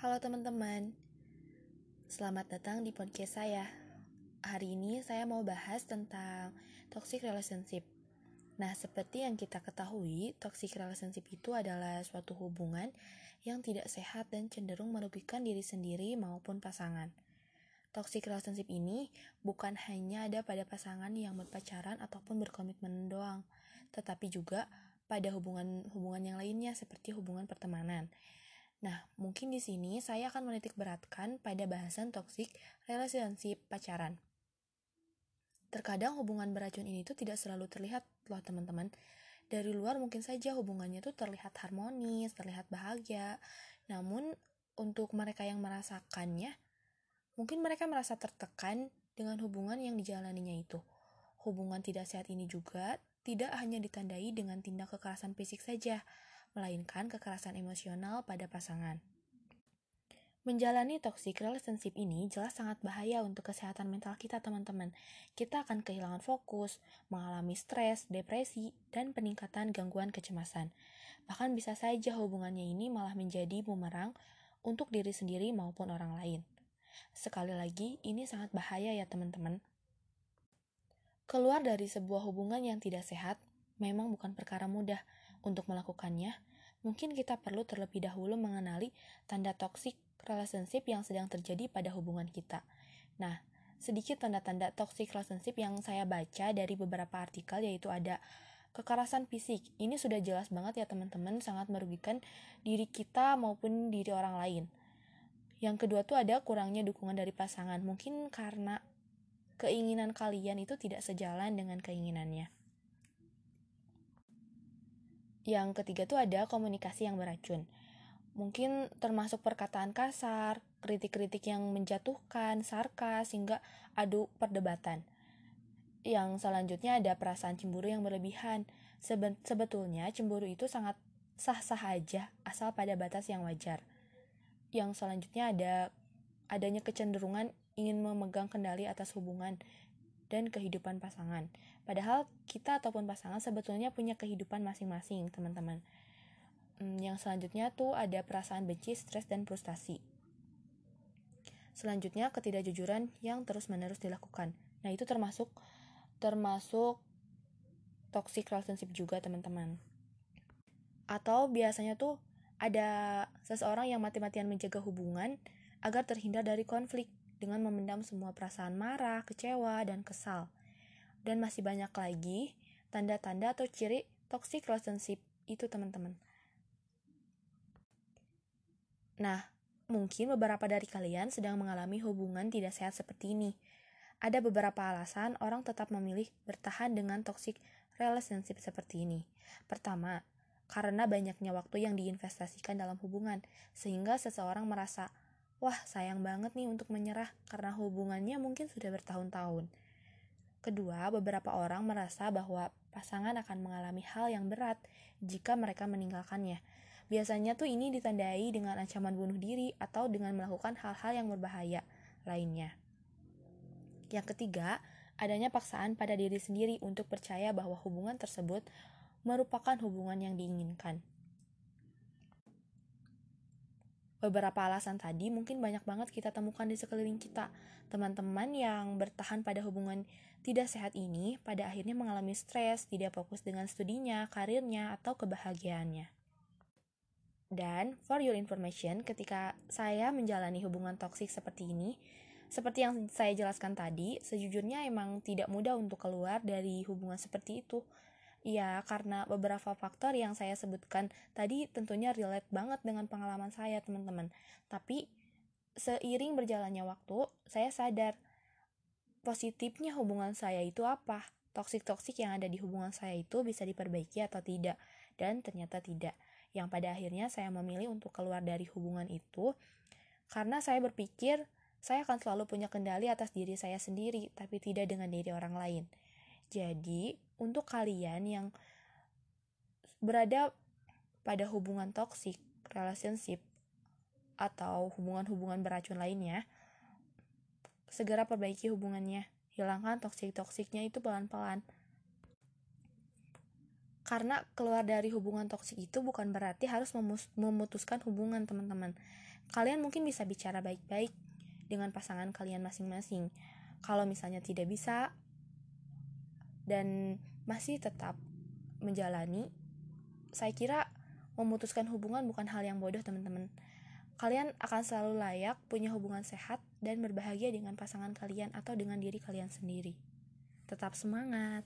Halo teman-teman, selamat datang di podcast saya. Hari ini saya mau bahas tentang toxic relationship. Nah, seperti yang kita ketahui, toxic relationship itu adalah suatu hubungan yang tidak sehat dan cenderung merugikan diri sendiri maupun pasangan. Toxic relationship ini bukan hanya ada pada pasangan yang berpacaran ataupun berkomitmen doang, tetapi juga pada hubungan-hubungan yang lainnya seperti hubungan pertemanan. Nah, mungkin di sini saya akan menitik beratkan pada bahasan toxic relationship pacaran. Terkadang hubungan beracun ini tuh tidak selalu terlihat loh teman-teman. Dari luar mungkin saja hubungannya tuh terlihat harmonis, terlihat bahagia. Namun untuk mereka yang merasakannya, mungkin mereka merasa tertekan dengan hubungan yang dijalaninya itu. Hubungan tidak sehat ini juga tidak hanya ditandai dengan tindak kekerasan fisik saja, melainkan kekerasan emosional pada pasangan. Menjalani toxic relationship ini jelas sangat bahaya untuk kesehatan mental kita, teman-teman. Kita akan kehilangan fokus, mengalami stres, depresi, dan peningkatan gangguan kecemasan. Bahkan bisa saja hubungannya ini malah menjadi bumerang untuk diri sendiri maupun orang lain. Sekali lagi, ini sangat bahaya ya, teman-teman. Keluar dari sebuah hubungan yang tidak sehat memang bukan perkara mudah untuk melakukannya, mungkin kita perlu terlebih dahulu mengenali tanda toxic relationship yang sedang terjadi pada hubungan kita. Nah, sedikit tanda-tanda toxic relationship yang saya baca dari beberapa artikel yaitu ada kekerasan fisik. Ini sudah jelas banget ya teman-teman, sangat merugikan diri kita maupun diri orang lain. Yang kedua tuh ada kurangnya dukungan dari pasangan. Mungkin karena keinginan kalian itu tidak sejalan dengan keinginannya. Yang ketiga tuh ada komunikasi yang beracun. Mungkin termasuk perkataan kasar, kritik-kritik yang menjatuhkan, sarkas, hingga adu perdebatan. Yang selanjutnya ada perasaan cemburu yang berlebihan. Sebetulnya cemburu itu sangat sah-sah aja asal pada batas yang wajar. Yang selanjutnya ada adanya kecenderungan ingin memegang kendali atas hubungan dan kehidupan pasangan. Padahal kita ataupun pasangan sebetulnya punya kehidupan masing-masing, teman-teman. Hmm, yang selanjutnya tuh ada perasaan benci, stres, dan frustasi. Selanjutnya ketidakjujuran yang terus-menerus dilakukan. Nah, itu termasuk termasuk toxic relationship juga, teman-teman. Atau biasanya tuh ada seseorang yang mati-matian menjaga hubungan agar terhindar dari konflik dengan memendam semua perasaan marah, kecewa, dan kesal. Dan masih banyak lagi tanda-tanda atau ciri toxic relationship itu teman-teman. Nah, mungkin beberapa dari kalian sedang mengalami hubungan tidak sehat seperti ini. Ada beberapa alasan orang tetap memilih bertahan dengan toxic relationship seperti ini. Pertama, karena banyaknya waktu yang diinvestasikan dalam hubungan, sehingga seseorang merasa wah sayang banget nih untuk menyerah karena hubungannya mungkin sudah bertahun-tahun. Kedua, beberapa orang merasa bahwa pasangan akan mengalami hal yang berat jika mereka meninggalkannya. Biasanya tuh ini ditandai dengan ancaman bunuh diri atau dengan melakukan hal-hal yang berbahaya lainnya. Yang ketiga, adanya paksaan pada diri sendiri untuk percaya bahwa hubungan tersebut merupakan hubungan yang diinginkan. Beberapa alasan tadi mungkin banyak banget kita temukan di sekeliling kita. Teman-teman yang bertahan pada hubungan tidak sehat ini pada akhirnya mengalami stres, tidak fokus dengan studinya, karirnya, atau kebahagiaannya. Dan for your information, ketika saya menjalani hubungan toksik seperti ini, seperti yang saya jelaskan tadi, sejujurnya emang tidak mudah untuk keluar dari hubungan seperti itu. Ya, karena beberapa faktor yang saya sebutkan tadi tentunya relate banget dengan pengalaman saya, teman-teman. Tapi seiring berjalannya waktu, saya sadar positifnya hubungan saya itu apa. Toksik-toksik yang ada di hubungan saya itu bisa diperbaiki atau tidak. Dan ternyata tidak. Yang pada akhirnya saya memilih untuk keluar dari hubungan itu karena saya berpikir saya akan selalu punya kendali atas diri saya sendiri, tapi tidak dengan diri orang lain. Jadi, untuk kalian yang berada pada hubungan toksik, relationship, atau hubungan-hubungan beracun lainnya, segera perbaiki hubungannya. Hilangkan toksik-toksiknya itu pelan-pelan. Karena keluar dari hubungan toksik itu bukan berarti harus memutuskan hubungan, teman-teman. kalian mungkin bisa bicara baik-baik dengan pasangan kalian masing-masing. Kalau misalnya tidak bisa dan masih tetap menjalani, saya kira memutuskan hubungan bukan hal yang bodoh, teman-teman. Kalian akan selalu layak punya hubungan sehat dan berbahagia dengan pasangan kalian atau dengan diri kalian sendiri. Tetap semangat!